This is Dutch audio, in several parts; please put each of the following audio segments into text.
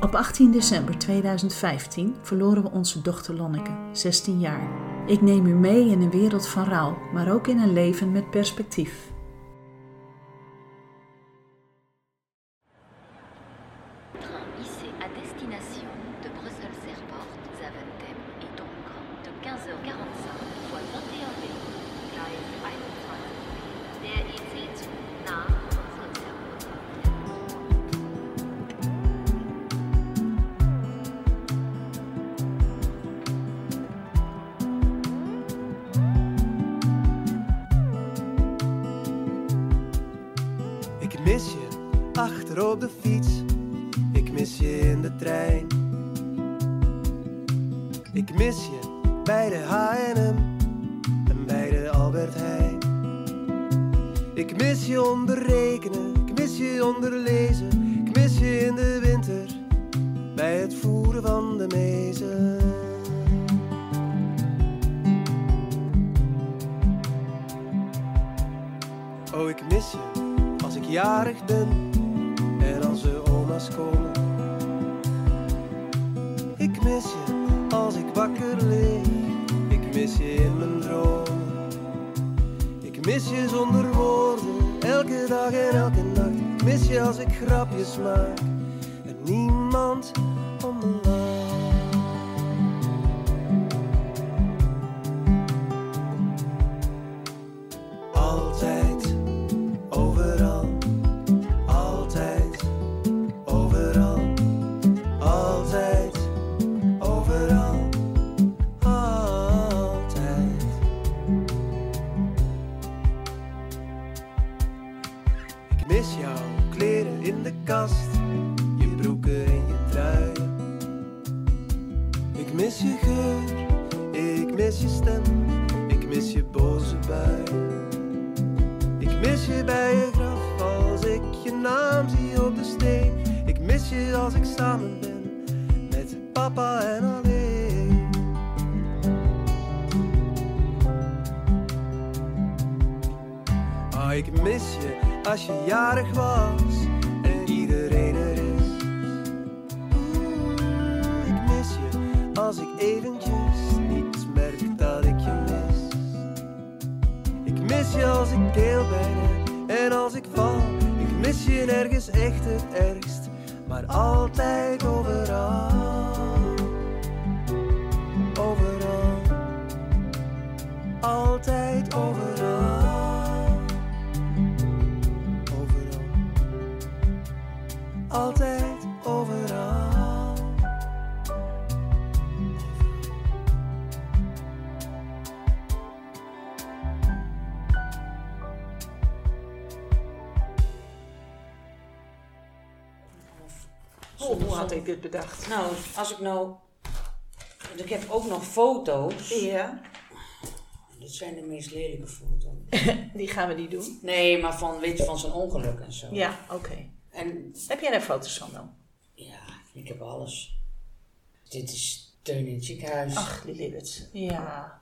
Op 18 december 2015 verloren we onze dochter Lonneke, 16 jaar. Ik neem u mee in een wereld van rouw, maar ook in een leven met perspectief. Oh, ik mis je als ik jarig ben en als de oma's komen. Ik mis je als ik wakker lig, ik mis je in mijn dromen. Ik mis je zonder woorden, elke dag en elke nacht. Ik mis je als ik grapjes maak dit bedacht? Nou, als ik nou. Ik heb ook nog foto's. Ja, Dit zijn de meest lelijke foto's. die gaan we niet doen. Nee, maar van, weet je, van zijn ongeluk en zo. Ja, oké. En Heb jij daar foto's van dan? ja, ik heb alles. Dit is Teun in het ziekenhuis. Ach, die Libbet. Ja.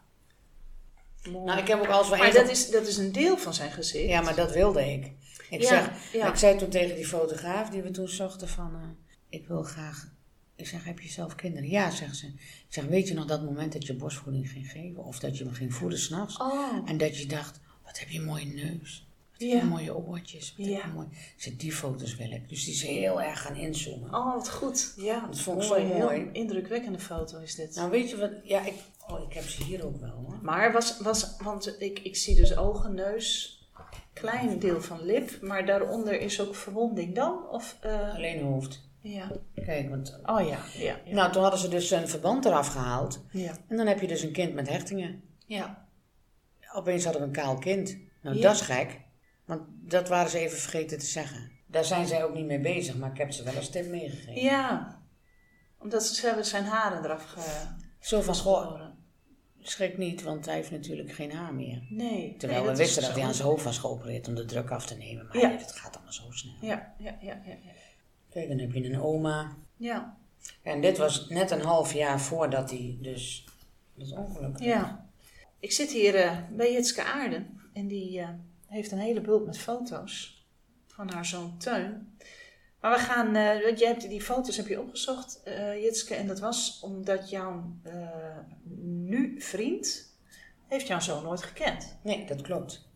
Mooi. nou, ik heb ook alles van maar dat is, dat is een deel van zijn gezicht. Ja, maar dat wilde ik. Ik, Ja, zeg, ja. ik zei toen tegen die fotograaf die we toen zochten van... eh, ik wil graag... Ik zeg, heb je zelf kinderen? Ja, zegt ze. Ik zeg, weet je nog dat moment dat je borstvoeding ging geven? Of dat je me ging voeden s'nachts? Oh. En dat je dacht, wat heb je een mooie neus. Wat heb Ja. je mooie oortjes. Wat Ja. heb je mooi... Zeg, die foto's wil ik. Dus die is heel erg gaan inzoomen. Oh, wat goed. Ja, Dat vond ik mooi. zo Heel mooi. indrukwekkende foto is dit. Nou, weet je wat... Ja, ik, oh, ik heb ze hier ook wel, hoor. Maar was, was want ik, ik zie dus ogen, neus, klein deel van lip, maar daaronder is ook verwonding dan? Of, eh, Alleen hoofd. Ja. Kijk, want... Oh ja, ja. Ja. Nou, toen hadden ze dus een verband eraf gehaald. ja. En dan heb je dus een kind met hechtingen. ja. Opeens hadden we een kaal kind. Nou, Ja. dat is gek. Want dat waren ze even vergeten te zeggen. Daar zijn zij ook niet mee bezig, maar ik heb ze wel als tip meegegeven. Ja. Omdat ze, hebben zijn haren eraf ge... Zo van, goh, schrik niet, want hij heeft natuurlijk geen haar meer. Nee. Terwijl nee, we wisten is dat hij aan zijn hoofd was geopereerd om de druk af te nemen. Maar Ja. gaat allemaal zo snel. Ja, ja, ja, ja. Kijk, dan heb je een oma. Ja, En dit was net een half jaar voordat hij dus dat ongeluk ja. Ik zit hier eh, bij Jitske Aarden en die eh, heeft een hele bult met foto's van haar zoon Teun. Maar we gaan, eh, want jij hebt die foto's heb je opgezocht, eh Jitske, en dat was omdat jouw eh, nu vriend heeft jouw zoon nooit gekend. Nee, dat klopt.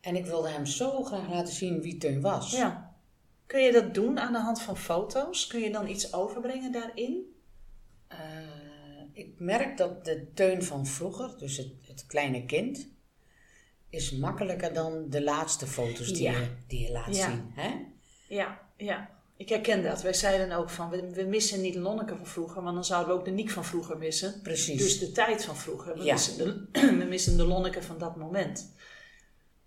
En ik wilde hem zo graag laten zien wie Teun was. Ja. Kun je dat doen aan de hand van foto's? Kun je dan iets overbrengen daarin? Eh, ik merk dat de Teun van vroeger, dus het, het kleine kind, is makkelijker dan de laatste foto's die, Ja. je, die je laat Ja. zien. Hè? Ja, ja. Ik herken dat. Wij zeiden ook van, we, we missen niet Lonneke van vroeger, want dan zouden we ook de Niek van vroeger missen. Precies. Dus de tijd van vroeger. We, Ja. missen, de, we missen de Lonneke van dat moment.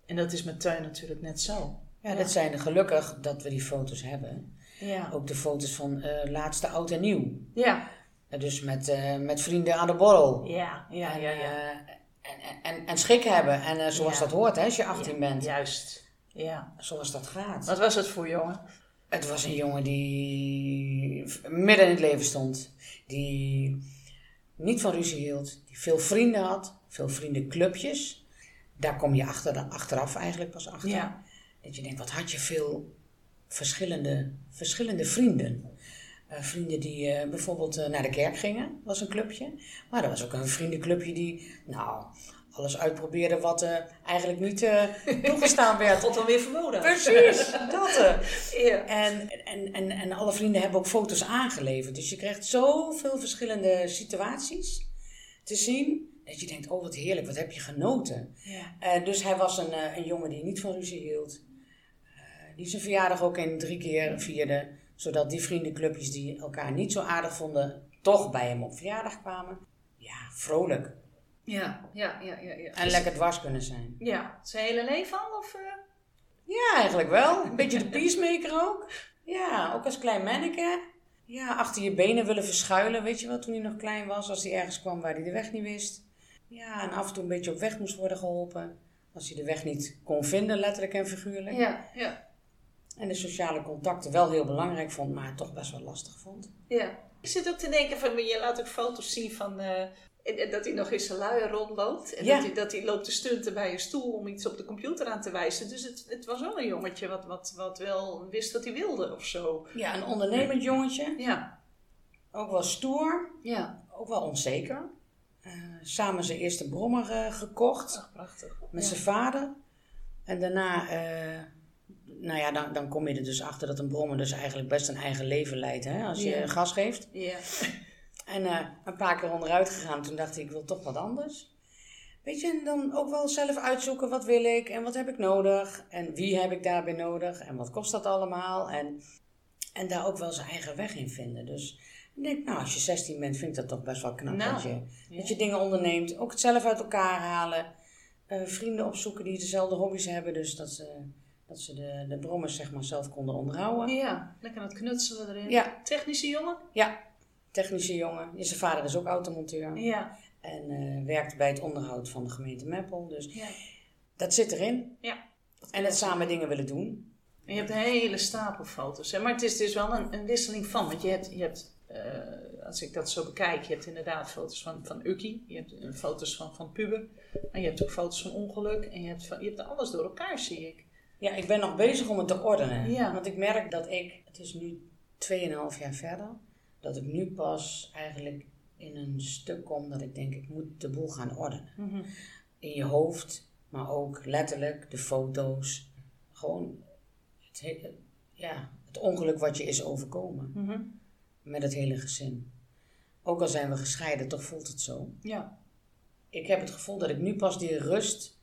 En dat is met Teun natuurlijk net zo. Ja, dat zijn gelukkig dat we die foto's hebben. Ja. Ook de foto's van eh, laatste oud en nieuw. Ja. Eh, Dus met, eh, met vrienden aan de borrel. Ja, ja, en, ja, ja. en, en, en, schik hebben. En zoals Ja. dat hoort hè, als je 18 bent. Juist. Ja. Zoals dat gaat. Wat was het voor jongen? Het was een jongen die midden in het leven stond. Die niet van ruzie hield. Die veel vrienden had. Veel vriendenclubjes. Daar kom je achter, achteraf eigenlijk pas achter. Ja. Dat je denkt, wat had je veel verschillende, verschillende vrienden. Eh, vrienden die eh, bijvoorbeeld eh, naar de kerk gingen, was een clubje. Maar er was ook een vriendenclubje die, nou, alles uitprobeerde wat eigenlijk niet toegestaan werd. God dan weer verboden. Precies, dat. Ja. En, en, en, en alle vrienden hebben ook foto's aangeleverd. Dus je krijgt zoveel verschillende situaties te zien. Dat je denkt, oh wat heerlijk, wat heb je genoten. Ja. Dus hij was een, een jongen die niet van ruzie hield. Die zijn verjaardag ook in drie keer vierde. Zodat die vriendenclubjes die elkaar niet zo aardig vonden, toch bij hem op verjaardag kwamen. Ja, vrolijk. Ja, ja, ja, ja. ja. En lekker dwars kunnen zijn. Ja, zijn hele leven al? Of, eh? Ja, eigenlijk wel. Een beetje de peacemaker ook. Ja, ook als klein manneke. Ja, achter je benen willen verschuilen, weet je wel, toen hij nog klein was. Als hij ergens kwam waar hij de weg niet wist. Ja, en af en toe een beetje op weg moest worden geholpen. Als hij de weg niet kon vinden, letterlijk en figuurlijk. Ja, ja, En de sociale contacten wel heel belangrijk vond, maar toch best wel lastig vond. ja. Ik zit ook te denken van, je laat ook foto's zien van... eh, dat hij nog in zijn luier rondloopt. En Ja. dat, hij, dat hij loopt te stunten bij een stoel om iets op de computer aan te wijzen. Dus het, het was wel een jongetje wat, wat, wat wel wist wat hij wilde of zo. Ja, een ondernemend jongetje. Ja, Ook wel stoer, ja. ook wel onzeker. Eh, samen zijn eerste brommer eh, gekocht. Ach, prachtig. met Ja. zijn vader. En daarna, nou ja, dan, dan kom je er dus achter dat een brommer dus eigenlijk best een eigen leven leidt, hè, als je gas geeft. Ja. En eh, een paar keer onderuit gegaan, toen dacht ik, ik wil toch wat anders. Weet je, en dan ook wel zelf uitzoeken, wat wil ik en wat heb ik nodig en wie heb ik daarbij nodig en wat kost dat allemaal. En, en daar ook wel zijn eigen weg in vinden. Dus ik denk, nou, als je 16 bent, vind ik dat toch best wel knap Nou, dat, je, ja. dat je dingen onderneemt. Ook het zelf uit elkaar halen. Eh, vrienden opzoeken die dezelfde hobby's hebben, dus dat ze, dat ze de, de brommers zeg maar zelf konden onderhouden. Ja, lekker aan het knutselen erin. Ja. Technische jongen? Ja, technische jongen. Ja, Zijn vader is ook automonteur. Ja. En eh, werkt bij het onderhoud van de gemeente Meppel. Dus Ja. dat zit erin. ja. En het samen dingen willen doen. En je hebt een hele stapel foto's. Hè? Maar het is dus wel een, een wisseling van. Want je hebt, je hebt eh, als ik dat zo bekijk, je hebt inderdaad foto's van, van Ukkie. Je hebt eh, foto's van, van puber. Maar je hebt ook foto's van ongeluk. En je hebt, van, je hebt alles door elkaar, zie ik. Ja, ik ben nog bezig om het te ordenen. Ja. Want ik merk dat ik, het is nu 2,5 jaar verder, dat ik nu pas eigenlijk in een stuk kom dat ik denk, ik moet de boel gaan ordenen. In je hoofd, maar ook letterlijk de foto's. Gewoon het, he- ja, het ongeluk wat je is overkomen. Mhm. Met het hele gezin. Ook al zijn we gescheiden, toch voelt het zo. Ja. Ik heb het gevoel dat ik nu pas die rust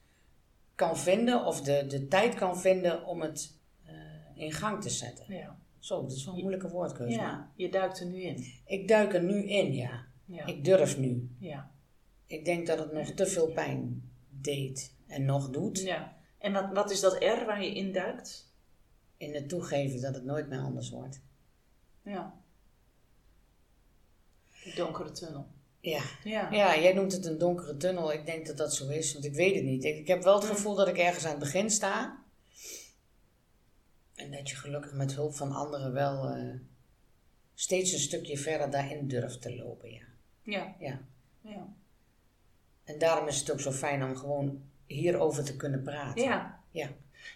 kan vinden, of de, de tijd kan vinden om het eh, in gang te zetten. Ja. Zo, dat is wel een moeilijke woordkeuze. maar ja, je duikt er nu in. Ik duik er nu in, ja. Ja. Ik durf nu. ja. Ik denk dat het nog te veel pijn deed en nog doet. ja. En wat, wat is dat R waar je in duikt? In het toegeven dat het nooit meer anders wordt. Ja. donkere tunnel. Ja. Ja. ja, jij noemt het een donkere tunnel. Ik denk dat dat zo is, want ik weet het niet. Ik, ik heb wel het gevoel dat ik ergens aan het begin sta. En dat je gelukkig met hulp van anderen wel eh, steeds een stukje verder daarin durft te lopen. Ja. Ja. Ja. Ja. En daarom is het ook zo fijn om gewoon hierover te kunnen praten. Ja. Ja.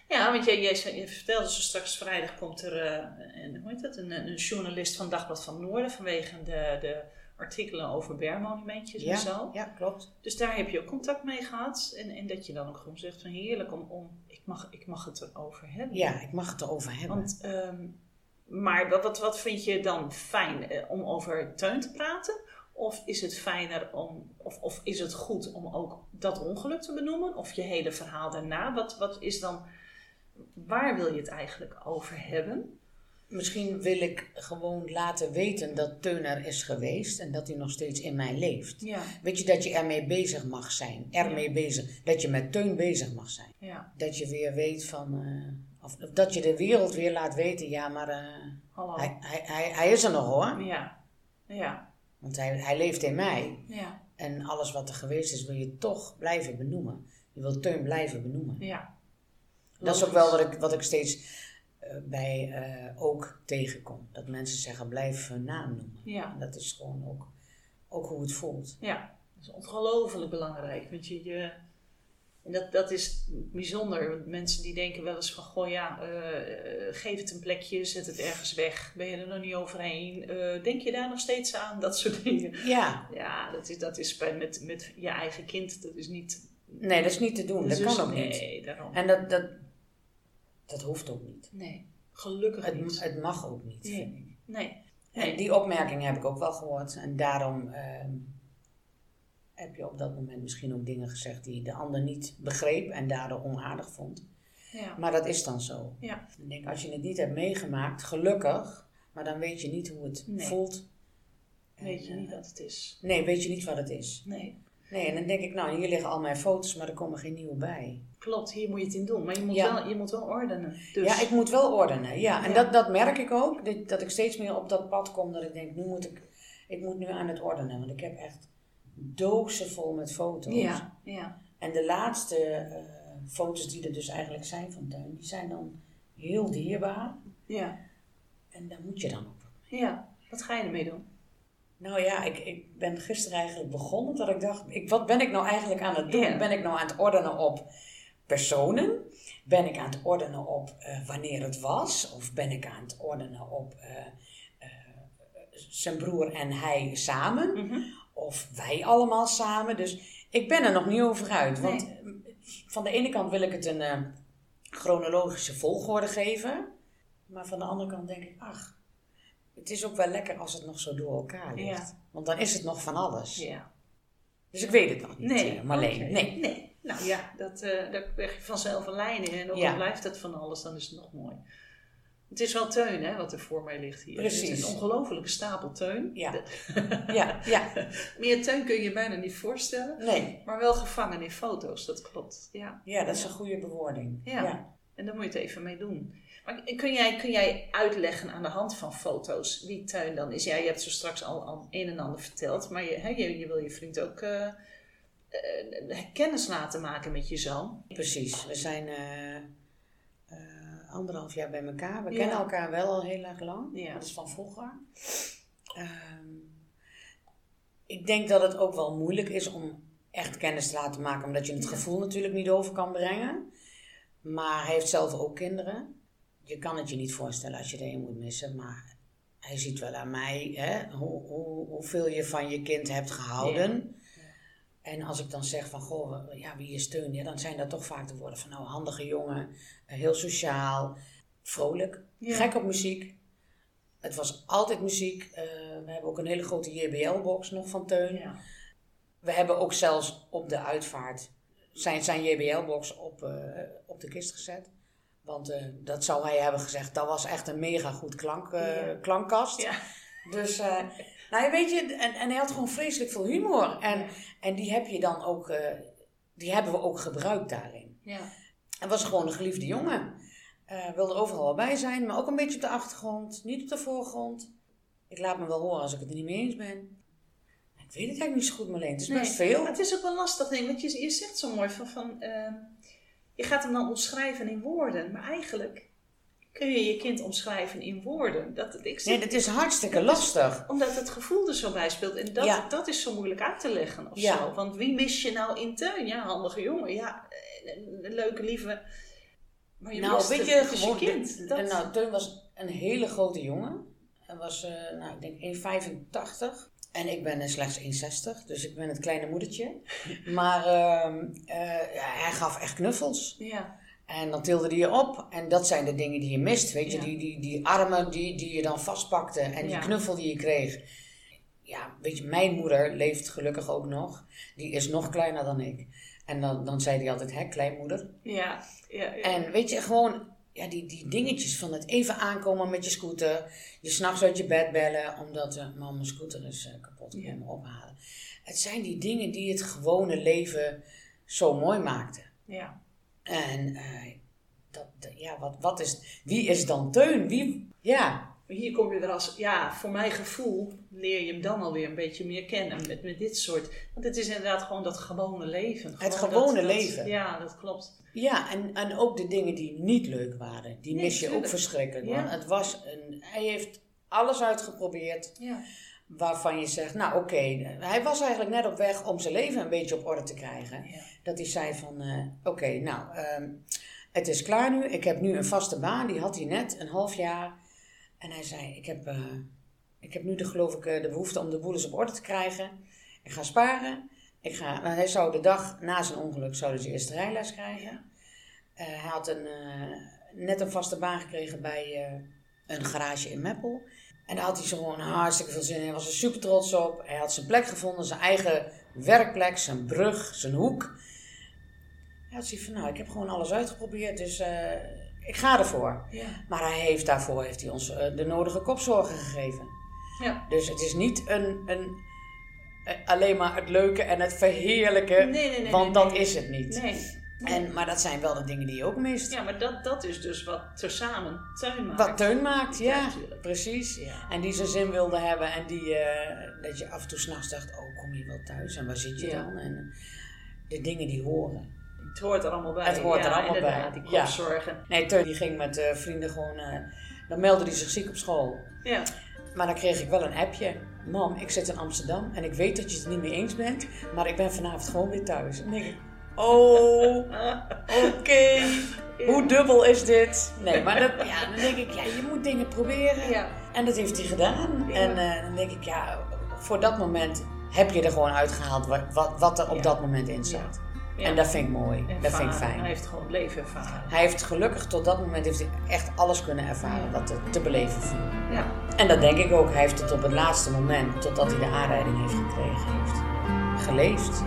Ja, want jij, jij, vertelde zo straks vrijdag komt er eh, een, hoe heet het, een, een journalist van Dagblad van Noorden vanwege de, de artikelen over bermonumentjes en zo. ja, klopt. Dus daar heb je ook contact mee gehad. En, en dat je dan ook gewoon zegt van heerlijk om, om ik, mag, ik mag het erover hebben. Ja, ik mag het erover hebben. Want, ehm, maar wat, wat, wat vind je dan fijn? eh, om over Teun te praten? Of is het fijner om, of, of is het goed om ook dat ongeluk te benoemen? Of je hele verhaal daarna? Wat, wat is dan, waar wil je het eigenlijk over hebben? Misschien wil ik gewoon laten weten dat Teun er is geweest en dat hij nog steeds in mij leeft. Ja, Weet je, dat je ermee bezig mag zijn. Ermee bezig. Dat je met Teun bezig mag zijn. ja, Dat je weer weet van... eh, of, of dat je de wereld weer laat weten, ja, maar eh, hallo. hij, hij, hij, hij is er nog hoor. Ja, ja, Want hij, hij leeft in mij. ja, En alles wat er geweest is, wil je toch blijven benoemen. Je wil Teun blijven benoemen. ja. Dat is ook wel wat ik, wat ik steeds bij eh, ook tegenkom. Dat mensen zeggen, blijf een naam noemen. Ja. En dat is gewoon ook, ook hoe het voelt. Ja, dat is ongelooflijk belangrijk. Want je, je, en dat, dat is bijzonder. Want mensen die denken wel eens van, goh ja, eh, eh, geef het een plekje, zet het ergens weg. Ben je er nog niet overheen? Eh, denk je daar nog steeds aan? Dat soort dingen. Ja, Ja, dat is, dat is bij, met, met je eigen kind, dat is niet... nee, dat is niet te doen. Dat dus- kan ook niet. Nee, daarom. En dat, dat, dat hoeft ook niet. Nee, gelukkig Het, niet. het mag ook niet, Nee. vind ik. Nee, En nee. die opmerking heb ik ook wel gehoord. En daarom ehm, heb je op dat moment misschien ook dingen gezegd die de ander niet begreep en daardoor onaardig vond. Ja, Maar dat is dan zo. ja, Ik denk, als je het niet hebt meegemaakt, gelukkig, maar dan weet je niet hoe het Nee. voelt. weet je niet eh, wat het is. Nee, weet je niet wat het is. Nee, Nee, en dan denk ik, nou, hier liggen al mijn foto's, maar er komen geen nieuwe bij. klopt, hier moet je het in doen. Maar je moet, Ja. wel, je moet wel ordenen. Dus, Ja, ik moet wel ordenen. Ja, en Ja. Dat, dat merk ik ook. Dat, dat ik steeds meer op dat pad kom dat ik denk, nu moet ik, ik moet nu aan het ordenen. Want ik heb echt dozen vol met foto's. Ja, ja. En de laatste eh, foto's die er dus eigenlijk zijn van Tuin, die zijn dan heel dierbaar. Ja, En daar moet je dan op. ja. Wat ga je ermee doen? Nou ja, ik, ik ben gisteren eigenlijk begonnen dat ik dacht, ik, wat ben ik nou eigenlijk aan het doen? Ben ik nou aan het ordenen op personen? Ben ik aan het ordenen op eh, wanneer het was? Of ben ik aan het ordenen op eh, eh, zijn broer en hij samen? Mhm. Of wij allemaal samen? Dus ik ben er nog niet over uit. Want van de ene kant wil ik het een chronologische volgorde geven. Maar van de andere kant denk ik, ach, het is ook wel lekker als het nog zo door elkaar ligt. Ja. Want dan is het nog van alles. Ja. Dus ik weet het nog niet, Nee, eh, Marleen. oké. Nee. nee. Nou ja, dat, eh daar krijg je vanzelf een lijn in. En ook Ja. al blijft het van alles, dan is het nog mooi. Het is wel teun, hè, wat er voor mij ligt hier. Precies. Het is een ongelofelijke stapel teun. Ja. Ja, ja. Meer teun kun je je bijna niet voorstellen. Nee. Maar wel gevangen in foto's, dat klopt. Ja. Ja, dat is een goede bewoording. Ja. En daar moet je het even mee doen. Maar kun jij, kun jij uitleggen aan de hand van foto's wie Teun dan is? Ja, je hebt zo straks al, al een en ander verteld, maar je, hè, je, je wil je vriend ook eh, eh, kennis laten maken met je zoon. Precies. We zijn eh, anderhalf jaar bij elkaar. We Ja. kennen elkaar wel al heel erg lang. Ja. Dat is van vroeger. Ehm, ik denk dat het ook wel moeilijk is om echt kennis te laten maken, omdat je het gevoel natuurlijk niet over kan brengen. Maar hij heeft zelf ook kinderen. Je kan het je niet voorstellen als je er een moet missen, maar hij ziet wel aan mij hè, hoe, hoe, hoeveel je van je kind hebt gehouden. En als ik dan zeg van, goh, ja, wie je steunt, ja, dan zijn dat toch vaak de woorden van, nou, handige jongen, eh, heel sociaal, vrolijk, Ja. gek op muziek. Het was altijd muziek. Eh, we hebben ook een hele grote JBL-box nog van Teun. Ja. We hebben ook zelfs op de uitvaart zijn, zijn JBL-box op, eh, op de kist gezet. Want eh, dat zou hij hebben gezegd, dat was echt een mega goed klank, eh, Ja. klankkast. Ja. Dus, eh, nou weet je, en, en hij had gewoon vreselijk veel humor. En, en die heb je dan ook, die hebben we ook gebruikt daarin. Ja. Hij was gewoon een geliefde jongen. Wilde overal wel bij zijn, maar ook een beetje op de achtergrond, niet op de voorgrond. Ik laat me wel horen als ik het er niet mee eens ben. Ik weet het eigenlijk niet zo goed, Marleen. Het is Nee, best veel. Het is ook wel lastig, ik. Want je, je zegt zo mooi van... van je gaat hem dan omschrijven in woorden. Maar eigenlijk kun je je kind omschrijven in woorden. Dat, ik zeg, Nee, dat is hartstikke lastig. Omdat het gevoel er zo bij speelt. En dat, Ja. dat is zo moeilijk uit te leggen of Ja. zo. Want wie mis je nou in Teun? Ja, handige jongen. Ja, een, leuke, lieve... Maar je nou, weet je, gewoon... kind. de- Dat- Nou, Teun was een hele grote jongen. Hij was, eh, nou, ik denk 1,85. En ik ben slechts 1,60. Dus ik ben het kleine moedertje. Maar ehm, eh, hij gaf echt knuffels. ja. En dan tilde hij je op. En dat zijn de dingen die je mist. Weet je, Ja. die, die, die armen die, die je dan vastpakte. En die Ja. knuffel die je kreeg. Ja, weet je, mijn moeder leeft gelukkig ook nog. Die is nog kleiner dan ik. En dan, dan zei hij altijd, hè, kleinmoeder. Ja, ja, ja. En weet je, gewoon ja, die, die dingetjes van het even aankomen met je scooter. Je s'nachts uit je bed bellen omdat uh, mam, mijn scooter is eh, kapot. Ik moet me ophalen. Het zijn die dingen die het gewone leven zo mooi maakten. ja. En eh, dat- ja, wat, wat is, wie is dan Teun? Wie, ja, Maar Hier kom je er als, ja, voor mijn gevoel leer je hem dan alweer een beetje meer kennen met, met dit soort. Want het is inderdaad gewoon dat gewone leven. Gewoon gewone dat- dat- leven. Ja, dat klopt. ja en, en ook de dingen die niet leuk waren, die Nee, mis je ook verschrikkelijk. Ja. Want het was een, hij heeft alles uitgeprobeerd Ja. waarvan je zegt, nou oké, hij was eigenlijk net op weg om zijn leven een beetje op orde te krijgen. Ja. Dat hij zei van, eh, oké, nou, ehm, het is klaar nu. Ik heb nu een vaste baan, die had hij net, een half jaar. En hij zei, ik heb, eh, ik heb nu de, geloof ik eh, de behoefte om de boel eens op orde te krijgen. Ik ga sparen. Ik ga, nou, hij zou de dag na zijn ongeluk zou zijn eerste rijles krijgen. Eh, hij had een, net een vaste baan gekregen bij een garage in Meppel. En daar had hij zo gewoon hartstikke veel zin in. Hij was er super trots op. Hij had zijn plek gevonden, zijn eigen werkplek, zijn brug, zijn hoek. Hij had zoiets van, nou, ik heb gewoon alles uitgeprobeerd, dus ik ga ervoor. Ja. Maar hij heeft, daarvoor heeft hij ons eh, de nodige kopzorgen gegeven. Ja. Dus het is niet een, een, eh, alleen maar het leuke en het verheerlijke, Nee, nee, nee, want dat is het niet. Nee. En, maar dat zijn wel de dingen die je ook mist. Ja, maar dat, dat is dus wat tezamen Teun maakt. Wat Teun maakt, ja, precies. Ja. En die zijn zin wilde hebben en die, eh, dat je af en toe s'nachts dacht, oh kom je wel thuis en waar zit je Ja. dan? En de dingen die horen. Het hoort er allemaal bij. Het hoort ja, er allemaal bij. Die Ja. kopzorgen. Nee, Teun die ging met eh, vrienden gewoon, eh, dan meldde hij zich ziek op school. Ja. Maar dan kreeg ik wel een appje. Mam, ik zit in Amsterdam en ik weet dat je het niet mee eens bent, maar ik ben vanavond gewoon weer thuis. En denk ik, oh, oké, hoe dubbel is dit? Nee, maar dat, ja, dan denk ik, ja, je moet dingen proberen. Ja. En dat heeft hij gedaan. En eh, dan denk ik, ja, voor dat moment heb je er gewoon uitgehaald wat, wat, wat er op Ja. dat moment in zat. Ja. En dat vind ik mooi, En dat vind ik fijn. Hij heeft gewoon het leven ervaren. Hij heeft gelukkig tot dat moment heeft hij echt alles kunnen ervaren wat er te beleven viel. Ja. En dat denk ik ook. Hij heeft het op het laatste moment, totdat hij de aanrijding heeft gekregen, heeft geleefd.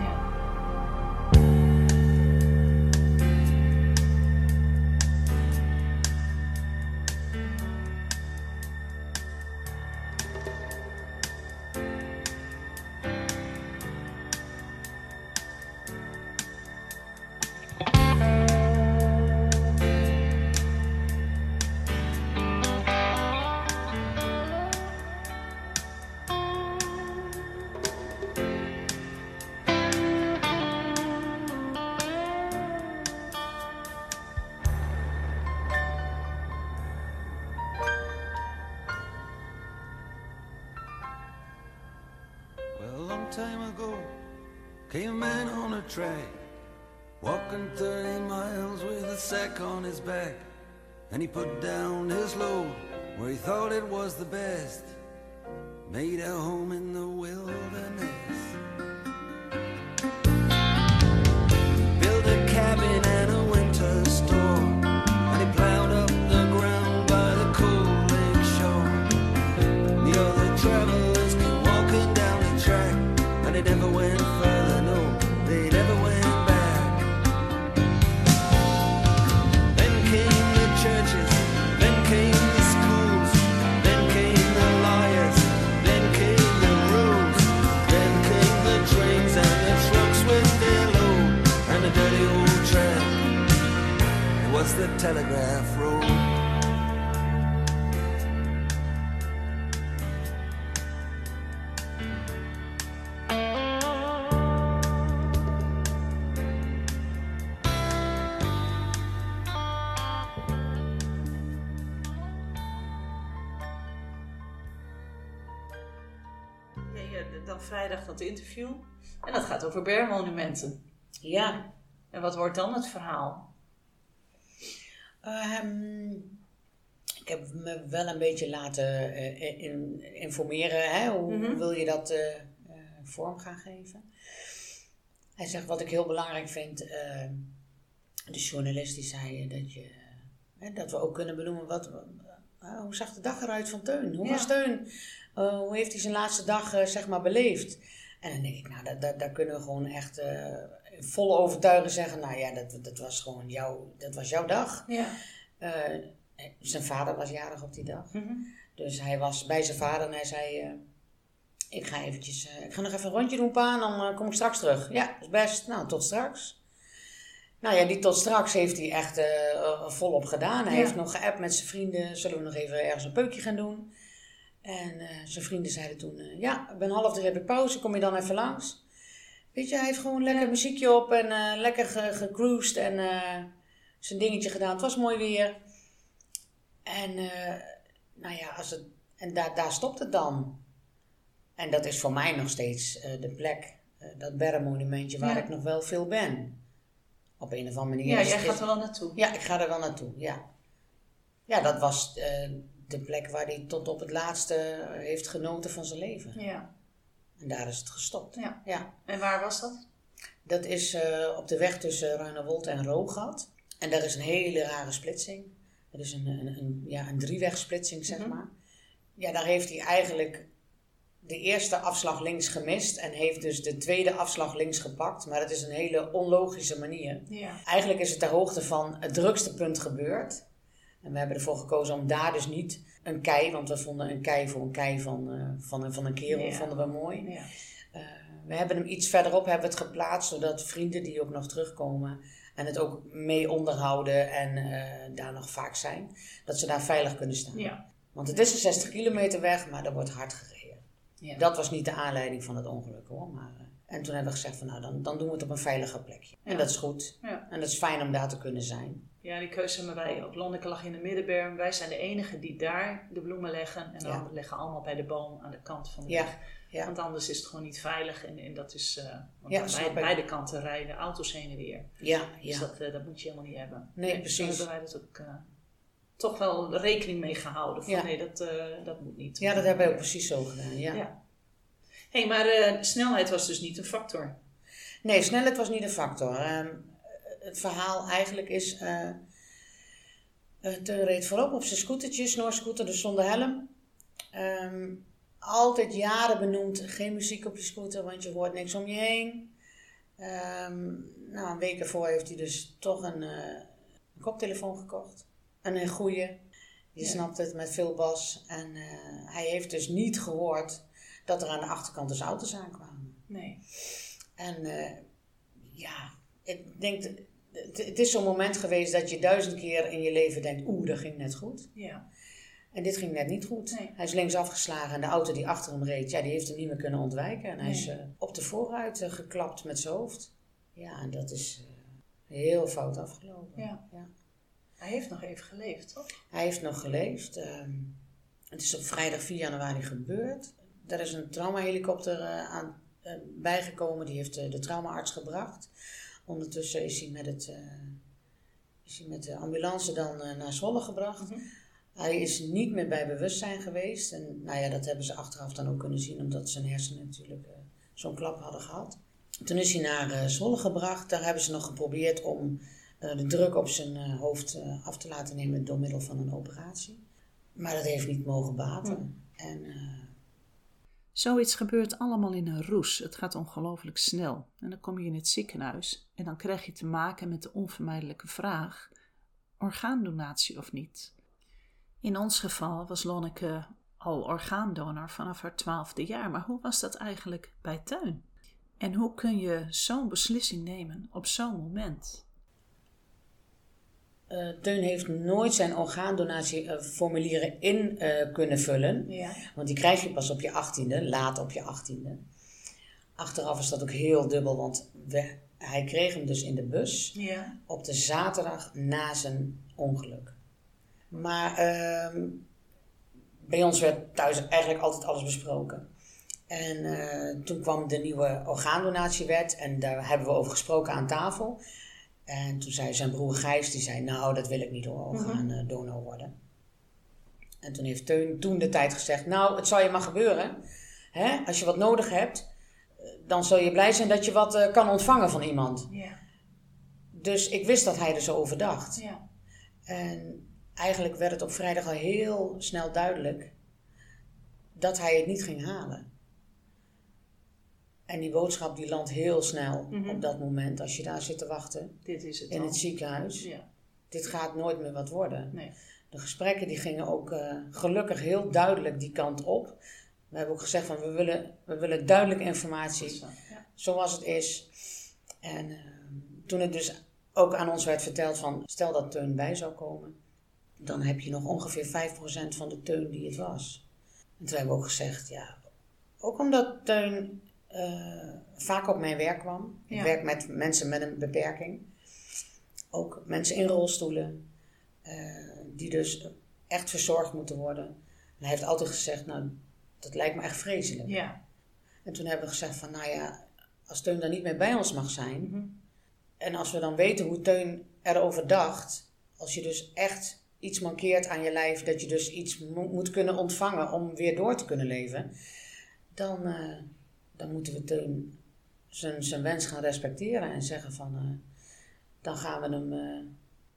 And he put down his load where he thought it was the best, made a home in the dat interview. En dat gaat over bergmonumenten. Ja. En wat wordt dan het verhaal? Ehm, ik heb me wel een beetje laten eh, in- informeren. Hè? Hoe Mhm. wil je dat eh, eh, vorm gaan geven? Hij zegt wat ik heel belangrijk vind. eh, de journalist die zei eh, dat, je, dat we ook kunnen benoemen wat, eh, hoe zag de dag eruit van Teun? Hoe Ja. was Teun? Eh, hoe heeft hij zijn laatste dag eh, zeg maar beleefd? En dan denk ik, nou, dat, daar kunnen we gewoon echt eh vol overtuigen zeggen. Nou ja, dat, dat was gewoon jouw, dat was jouw dag. Ja. Eh, zijn vader was jarig op die dag. Mhm. Dus hij was bij zijn vader en hij zei... eh, ik ga eventjes... ik ga nog even een rondje doen, pa, en dan kom ik straks terug. Ja, is best. Nou, tot straks. Nou ja, die tot straks heeft hij echt volop gedaan. Hij Ja. heeft nog geappt met zijn vrienden. Zullen we nog even ergens een peukje gaan doen? En eh, zijn vrienden zeiden toen... eh, ja, ik ben half drie heb ik pauze. Kom je dan even langs? Weet je, hij heeft gewoon lekker muziekje op en eh, lekker ge- gecruised en zijn dingetje gedaan. Het was mooi weer. En nou ja, als het, en daar, daar stopt het dan. En dat is voor mij nog steeds de plek, dat berrenmonumentje waar Ja. ik nog wel veel ben. Op een of andere manier. Ja, jij gaat er wel naartoe. Ja, ik ga er wel naartoe, ja. Ja, dat was de plek waar hij tot op het laatste heeft genoten van zijn leven. Ja. En daar is het gestopt. Ja. ja. En waar was dat? Dat is eh, op de weg tussen Ruinewold en Roogat. En daar is een hele rare splitsing. Dat is een, een, een, ja, een driewegssplitsing, zeg Mhm. maar. Ja, daar heeft hij eigenlijk de eerste afslag links gemist en heeft dus de tweede afslag links gepakt. Maar dat is een hele onlogische manier. Ja. Eigenlijk is het ter hoogte van het drukste punt gebeurd. En we hebben ervoor gekozen om daar dus niet een kei, want we vonden een kei voor een kei van, eh, van, een, van een kerel, Ja. vonden we mooi. Ja. Eh, we hebben hem iets verderop hebben we het geplaatst, zodat vrienden die ook nog terugkomen en het ook mee onderhouden en eh, daar nog vaak zijn, dat ze daar veilig kunnen staan. Ja. Want het is een 60 kilometer weg, maar er wordt hard gereden. Ja. Dat was niet de aanleiding van het ongeluk hoor. Maar, en toen hebben we gezegd van nou, dan, dan doen we het op een veiliger plekje. En dat is goed. En dat is fijn om daar te kunnen zijn. Ja, die keuze hebben wij ook. Lonneke lag in de middenberm. Wij zijn de enigen die daar de bloemen leggen. En de Ja. anderen leggen allemaal bij de boom aan de kant van de Ja, weg. ja. Want anders is het gewoon niet veilig. En, en dat is... eh want Ja, aan beide, kanten rijden auto's heen en weer. Ja, Dus dat, eh, dat moet je helemaal niet hebben. Nee, Dus precies. hebben wij dat ook eh, toch wel rekening mee gehouden. Van Ja. nee, dat, dat moet niet. ja, dat hebben we ook precies zo gedaan. Ja. Hey, maar snelheid was dus niet een factor. Nee, snelheid was niet een factor. Ehm, het verhaal eigenlijk is... eh eh, Teun reed voorop op zijn scootertje, snorscooter, dus zonder helm. Ehm, altijd jaren benoemd, geen muziek op je scooter, want je hoort niks om je heen. Ehm, nou, een week ervoor heeft hij dus toch een, eh, een koptelefoon gekocht. En een goeie. Je Ja. snapt het, met veel bas. En eh, hij heeft dus niet gehoord dat er aan de achterkant dus auto's aankwamen. Nee. En eh, ja, ik denk, het, is zo'n moment geweest dat je duizend keer in je leven denkt, oeh, dat ging net goed. Ja. En dit ging net niet goed. Nee. Hij is links afgeslagen en de auto die achter hem reed, ja, die heeft hem niet meer kunnen ontwijken. En hij is eh, op de voorruit eh, geklapt met zijn hoofd. Ja, en dat is eh, heel fout afgelopen. Ja. Ja. Hij heeft nog even geleefd, toch? Hij heeft nog geleefd. ehm, het is op vrijdag 4 januari gebeurd. Er is een traumahelikopter aan, bijgekomen. Die heeft de traumaarts gebracht. Ondertussen is hij met, het, eh, is hij met de ambulance dan eh, naar Zwolle gebracht. Mhm. Hij is niet meer bij bewustzijn geweest. En nou ja, dat hebben ze achteraf dan ook kunnen zien. Omdat zijn hersenen natuurlijk eh, zo'n klap hadden gehad. Toen is hij naar Zwolle gebracht. Daar hebben ze nog geprobeerd om de druk op zijn hoofd af te laten nemen door middel van een operatie. Maar dat heeft niet mogen baten. En eh, Zoiets gebeurt allemaal in een roes. Het gaat ongelooflijk snel. En dan kom je in het ziekenhuis en dan krijg je te maken met de onvermijdelijke vraag: orgaandonatie of niet? In ons geval was Lonneke al orgaandonor vanaf haar twaalfde jaar, maar hoe was dat eigenlijk bij Teun? En hoe kun je zo'n beslissing nemen op zo'n moment? Eh, Teun heeft nooit zijn orgaandonatieformulieren in eh, kunnen vullen. Ja. Want die krijg je pas op je achttiende, laat op je achttiende. Achteraf is dat ook heel dubbel, want we, hij kreeg hem dus in de bus Ja. op de zaterdag na zijn ongeluk. Maar ehm, bij ons werd thuis eigenlijk altijd alles besproken. En eh, toen kwam de nieuwe orgaandonatiewet en daar hebben we over gesproken aan tafel. En toen zei zijn broer Gijs, die zei, nou dat wil ik niet hoor, orgaandonor worden. En toen heeft Teun toen de tijd gezegd, nou het zal je maar gebeuren. Hè? Als je wat nodig hebt, eh, dan zul je blij zijn dat je wat eh, kan ontvangen van iemand. Ja. Dus ik wist dat hij er zo over dacht. Ja. En eigenlijk werd het op vrijdag al heel snel duidelijk dat hij het niet ging halen. En die boodschap die landt heel snel Mhm. op dat moment als je daar zit te wachten Dit is het in al. het ziekenhuis. Ja. Dit gaat nooit meer wat worden. Nee. De gesprekken die gingen ook eh, gelukkig heel duidelijk die kant op. We hebben ook gezegd van we willen, we willen duidelijke informatie Zo, ja. zoals het is. En eh, toen het dus ook aan ons werd verteld van stel dat Teun bij zou komen, dan heb je nog ongeveer 5% van de Teun die het was. En toen hebben we ook gezegd, ja, ook omdat Teun vaak op mijn werk kwam. Ja. Ik werk met mensen met een beperking. Ook mensen in rolstoelen, eh, die dus echt verzorgd moeten worden. En hij heeft altijd gezegd, nou, dat lijkt me echt vreselijk. Ja. En toen hebben we gezegd van, nou ja, als Teun dan niet meer bij ons mag zijn. Mhm. En als we dan weten hoe Teun erover dacht. Als je dus echt iets mankeert aan je lijf. Dat je dus iets mo- moet kunnen ontvangen om weer door te kunnen leven. Dan, eh, dan moeten we Teun zijn, zijn wens gaan respecteren. En zeggen van, eh, dan gaan we hem eh,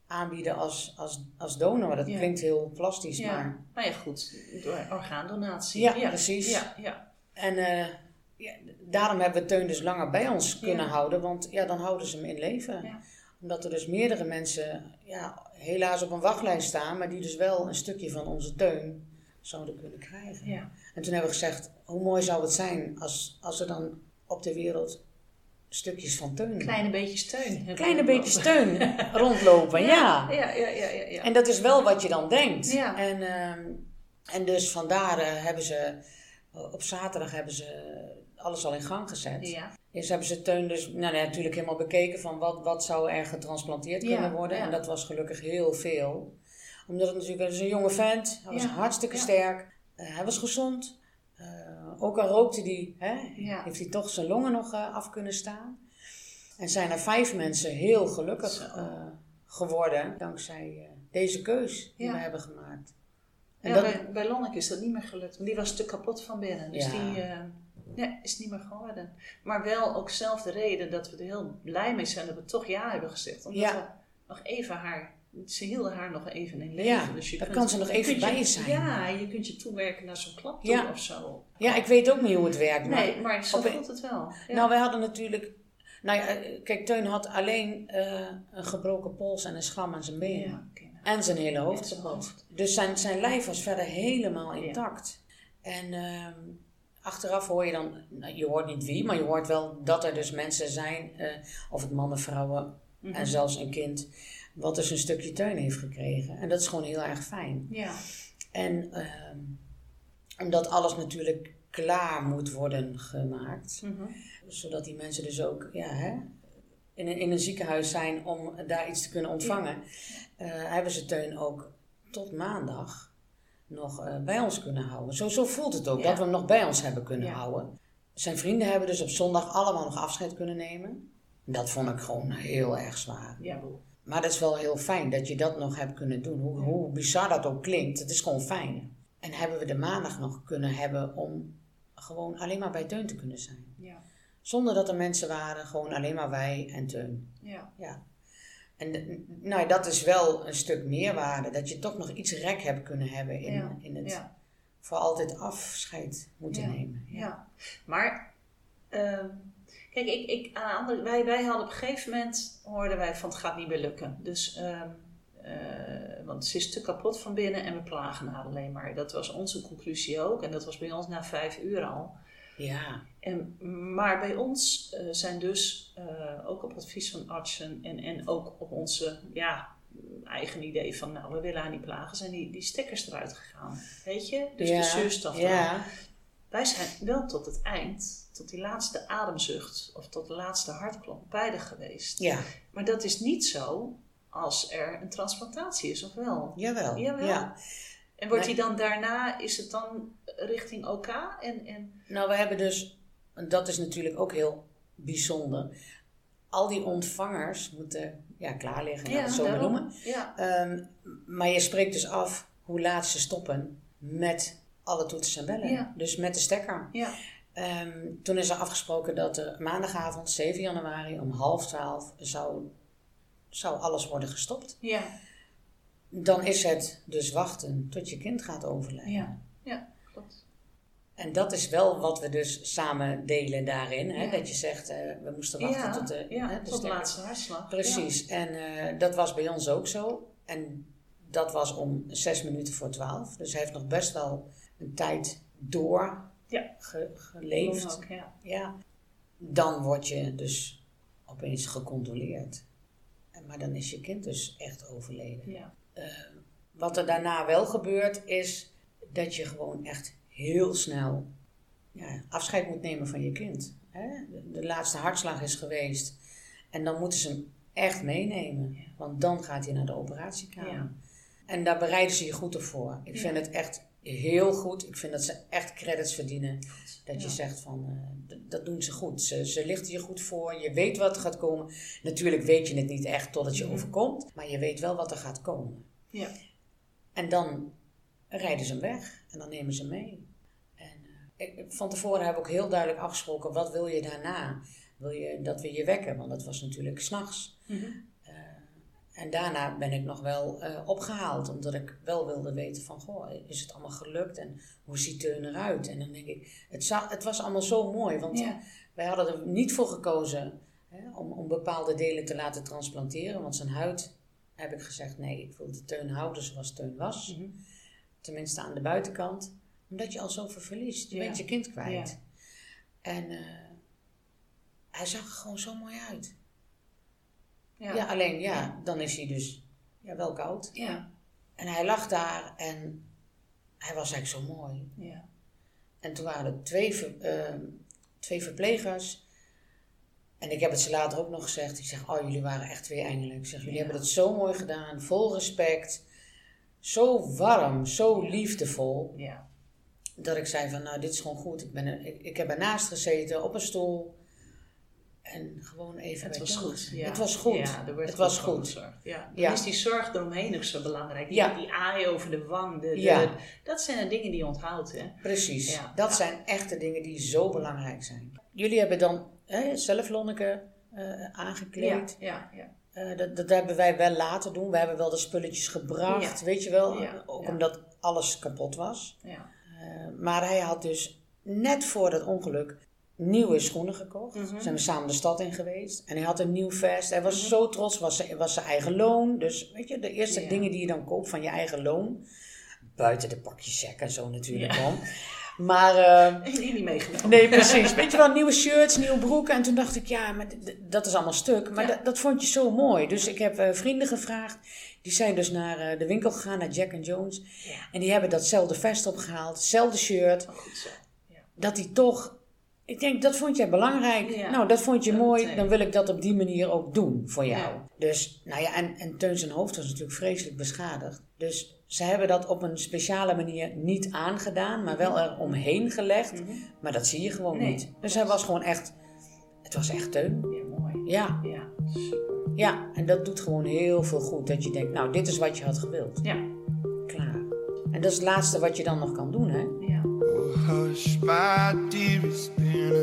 aanbieden als, als, als donor. Dat Ja. klinkt heel plastisch, Ja. maar... Nou ja, goed. Door orgaandonatie. Ja, precies. Ja, ja. En eh, ja, daarom hebben we Teun dus langer bij ons kunnen houden, want ja, dan houden ze hem in leven. Omdat er dus meerdere mensen ja, helaas op een wachtlijst staan, maar die dus wel een stukje van onze Teun zouden kunnen krijgen. ja. En toen hebben we gezegd, hoe mooi zou het zijn als, als er dan op de wereld stukjes van Teun... Kleine beetje steun. Kleine beetje steun rondlopen, ja. Ja, ja, ja, ja. En dat is wel wat je dan denkt. Ja. En, ehm, en dus vandaar eh, hebben ze op zaterdag hebben ze alles al in gang gezet. ja. Eerst hebben ze Teun dus nou, nee, natuurlijk helemaal bekeken van wat, wat zou er getransplanteerd kunnen worden. En dat was gelukkig heel veel. Omdat het natuurlijk, is een jonge vent, hij was hartstikke sterk, eh, hij was gezond. Eh, ook al rookte hij, heeft hij toch zijn longen nog eh, af kunnen staan. En zijn er vijf mensen heel gelukkig geworden dankzij deze keus die we hebben gemaakt. En Ja, dat- bij, bij Lonneke is dat niet meer gelukt. Want die was te kapot van binnen. Dus Ja. die ja, is niet meer geworden. Maar wel ook zelf de reden dat we er heel blij mee zijn dat we toch ja hebben gezegd. Omdat we nog even haar... Ze hielden haar nog even in leven. Ja, dus je kunt- kan ze nog even bij je- zijn. Ja, je kunt je toewerken naar zo'n klap toe Ja. of zo. ja, ik weet ook niet hoe het werkt. Maar Nee, maar zo voelt het wel. Ja. Nou, wij hadden natuurlijk. Nou ja, eh, kijk, Teun had alleen eh, een gebroken pols en een schram aan zijn ja, oké, nou, En zijn hele hoofd. zijn hoofd. Dus zijn, zijn lijf was verder helemaal intact. En ehm, achteraf hoor je dan, nou, je hoort niet wie, maar je hoort wel dat er dus mensen zijn, eh, of het mannen, vrouwen Mhm. en zelfs een kind, wat dus een stukje Teun heeft gekregen. En dat is gewoon heel erg fijn. Ja, En ehm, omdat alles natuurlijk klaar moet worden gemaakt mhm. zodat die mensen dus ook ja, hè, in, een, in een ziekenhuis zijn om daar iets te kunnen ontvangen. eh, hebben ze Teun ook tot maandag nog eh, bij ons kunnen houden. Zo, zo voelt het ook, Ja. dat we hem nog bij ons hebben kunnen Ja. houden. Zijn vrienden hebben dus op zondag allemaal nog afscheid kunnen nemen. Dat vond ik gewoon heel erg zwaar. ja, boe. Maar dat is wel heel fijn dat je dat nog hebt kunnen doen. Hoe, hoe bizar dat ook klinkt, het is gewoon fijn. En hebben we de maandag nog kunnen hebben om gewoon alleen maar bij Teun te kunnen zijn. Ja, Zonder dat er mensen waren, gewoon alleen maar wij en Teun. ja. Ja. En nou, ja, dat is wel een stuk meerwaarde. Dat je toch nog iets rek hebt kunnen hebben in, Ja, in het voor altijd afscheid moeten nemen. Ja, maar ehm, kijk, ik, ik, aan de andere, wij, wij hadden op een gegeven moment hoorden wij van het gaat niet meer lukken. Dus, ehm, eh, want ze is te kapot van binnen en we plagen haar alleen maar. Dat was onze conclusie ook en dat was bij ons na vijf uur al. Ja, En, maar bij ons eh, zijn dus eh, ook op advies van artsen en, en ook op onze ja, eigen idee van nou we willen haar niet plagen, zijn die, die stekkers eruit gegaan. Weet je? Dus ja, de zuurstof. Ja, Wij zijn wel tot het eind, tot die laatste ademzucht of tot de laatste hartklop bij haar geweest. ja, Maar dat is niet zo als er een transplantatie is, of wel? jawel. Jawel. Ja. En wordt Nee. die dan daarna, is het dan richting OK? En, en, Nou, we hebben dus, en dat is natuurlijk ook heel bijzonder. Al die ontvangers moeten ja, klaar liggen, ik het zo daarom. noemen. Ja. Ehm, maar je spreekt dus af hoe laat ze stoppen met alle toetsen en bellen. Ja. Dus met de stekker. Ja. Ehm, toen is er afgesproken dat er maandagavond 7 januari om half twaalf zou, zou alles worden gestopt. Ja. Dan is het dus wachten tot je kind gaat overlijden. Ja. Ja. Klopt. En dat is wel wat we dus samen delen daarin. Hè? Ja. Dat je zegt, eh, we moesten wachten Ja, tot de, ja, hè, de tot de laatste hartslag. Precies. En eh, dat was bij ons ook zo. En dat was om zes minuten voor twaalf. Dus hij heeft nog best wel een tijd door Ja. ge- Ja. geleefd. Ook, ja. Ja. Dan word je dus opeens gecondoleerd. En- Maar dan is je kind dus echt overleden. Ja. Wat er daarna wel gebeurt is dat je gewoon echt heel snel ja, afscheid moet nemen van je kind. Hè? De, de laatste hartslag is geweest. En dan moeten ze hem echt meenemen. Want dan gaat hij naar de operatiekamer. Ja. En daar bereiden ze je goed op voor. Ik vind het echt heel goed. Ik vind dat ze echt credits verdienen. Dat je Ja. zegt van, eh, dat doen ze goed. Ze, ze lichten je goed voor. Je weet wat er gaat komen. Natuurlijk weet je het niet echt totdat je Mhm. overkomt. Maar je weet wel wat er gaat komen. Ja. En dan rijden ze hem weg. En dan nemen ze hem mee. En eh, ik, van tevoren heb ik ook heel duidelijk afgesproken. Wat wil je daarna? Wil je dat we je wekken? Want dat was natuurlijk s'nachts. Mhm. En daarna ben ik nog wel eh, opgehaald, omdat ik wel wilde weten van, goh, is het allemaal gelukt en hoe ziet Teun eruit? En dan denk ik, het, za- het was allemaal zo mooi, want Ja. wij hadden er niet voor gekozen hè, om, om bepaalde delen te laten transplanteren, want zijn huid, heb ik gezegd, nee, ik wil de Teun houden zoals Teun was. Mhm. Tenminste aan de buitenkant, omdat je al zoveel verliest. Je Ja. bent je kind kwijt. Ja. En eh, hij zag er gewoon zo mooi uit. Ja. Ja, alleen ja, dan is hij dus ja, wel koud. Ja. En hij lag daar en hij was eigenlijk zo mooi. Ja. En toen waren er twee, ver- ehm, twee verplegers. En ik heb het ze later ook nog gezegd. Ik zeg, oh, jullie waren echt twee engelen. Ik zeg, jullie Ja. hebben het zo mooi gedaan. Vol respect. Zo warm, zo liefdevol. Ja. Dat ik zei van, nou, dit is gewoon goed. Ik, ben ik, ik heb ernaast gezeten, op een stoel. En gewoon even Het was goed. Ja. Het was goed. Ja, er werd het was goed. gezorgd. Ja. Dan Ja. is die zorg eromheen ook zo belangrijk. Die, Ja. die aai over de wang. De, de- Ja. dat zijn de dingen die je onthoudt. Hè? Precies. Dat zijn echte dingen die zo belangrijk zijn. Jullie hebben dan hè, zelf Lonneke eh, aangekleed. Ja. Ja. Eh, dat, dat hebben wij wel laten doen. We hebben wel de spulletjes gebracht, weet je wel. Ja, Ook omdat alles kapot was. ja. Eh, maar hij had dus net voor dat ongeluk nieuwe schoenen gekocht. Mhm. Zijn we samen de stad in geweest. En hij had een nieuw vest. Hij was Mhm. zo trots. Was, zijn- was zijn eigen loon. Dus weet je, de eerste Ja. dingen die je dan koopt van je eigen loon. Buiten de pakjes check en zo natuurlijk Ja. om. Maar... eh, En die niet meegenomen. Nee, precies. Weet je wel, nieuwe shirts, nieuwe broeken. En toen dacht ik, ja, maar dat is allemaal stuk. Maar Ja. dat, vond je zo mooi. Dus ik heb eh, vrienden gevraagd. Die zijn dus naar eh, de winkel gegaan, naar Jack and Jones. Ja. En die hebben datzelfde vest opgehaald, hetzelfde shirt. Oh, goed zo. Dat die toch... Ik denk, dat vond jij belangrijk. Ja. Nou, dat vond je Dat mooi. Dan wil ik dat op die manier ook doen voor jou. Ja. Dus, nou ja, en, en Teun zijn hoofd was natuurlijk vreselijk beschadigd. Dus ze hebben dat op een speciale manier niet aangedaan, maar wel er omheen gelegd. Mhm. Maar dat zie je gewoon Nee. niet. Dus hij was gewoon echt... Het was echt Teun. Ja, mooi. Ja, Ja, ja. En dat doet gewoon heel veel goed. Dat je denkt, nou, dit is wat je had gewild. Ja. Klaar. En dat is het laatste wat je dan nog kan doen, hè? Hush, my dear, been a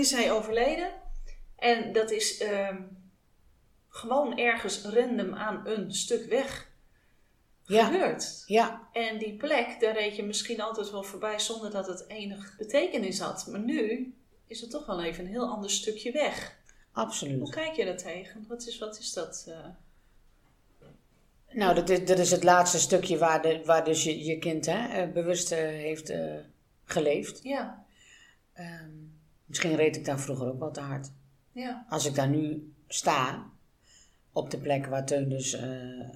is hij overleden. En dat is ehm, gewoon ergens random aan een stuk weg Ja. gebeurd. Ja, En die plek, daar reed je misschien altijd wel voorbij zonder dat het enig betekenis had. Maar nu is het toch wel even een heel ander stukje weg. Hoe absoluut. kijk je daar tegen? Wat is, wat is dat? eh? Nou, dat is, dat is het laatste stukje waar, de, waar dus je, je kind hè, eh, bewust eh, heeft geleefd. Ja, Ehm, misschien reed ik daar vroeger ook wel te hard. ja, Als ik daar nu sta, op de plek waar Teun dus eh,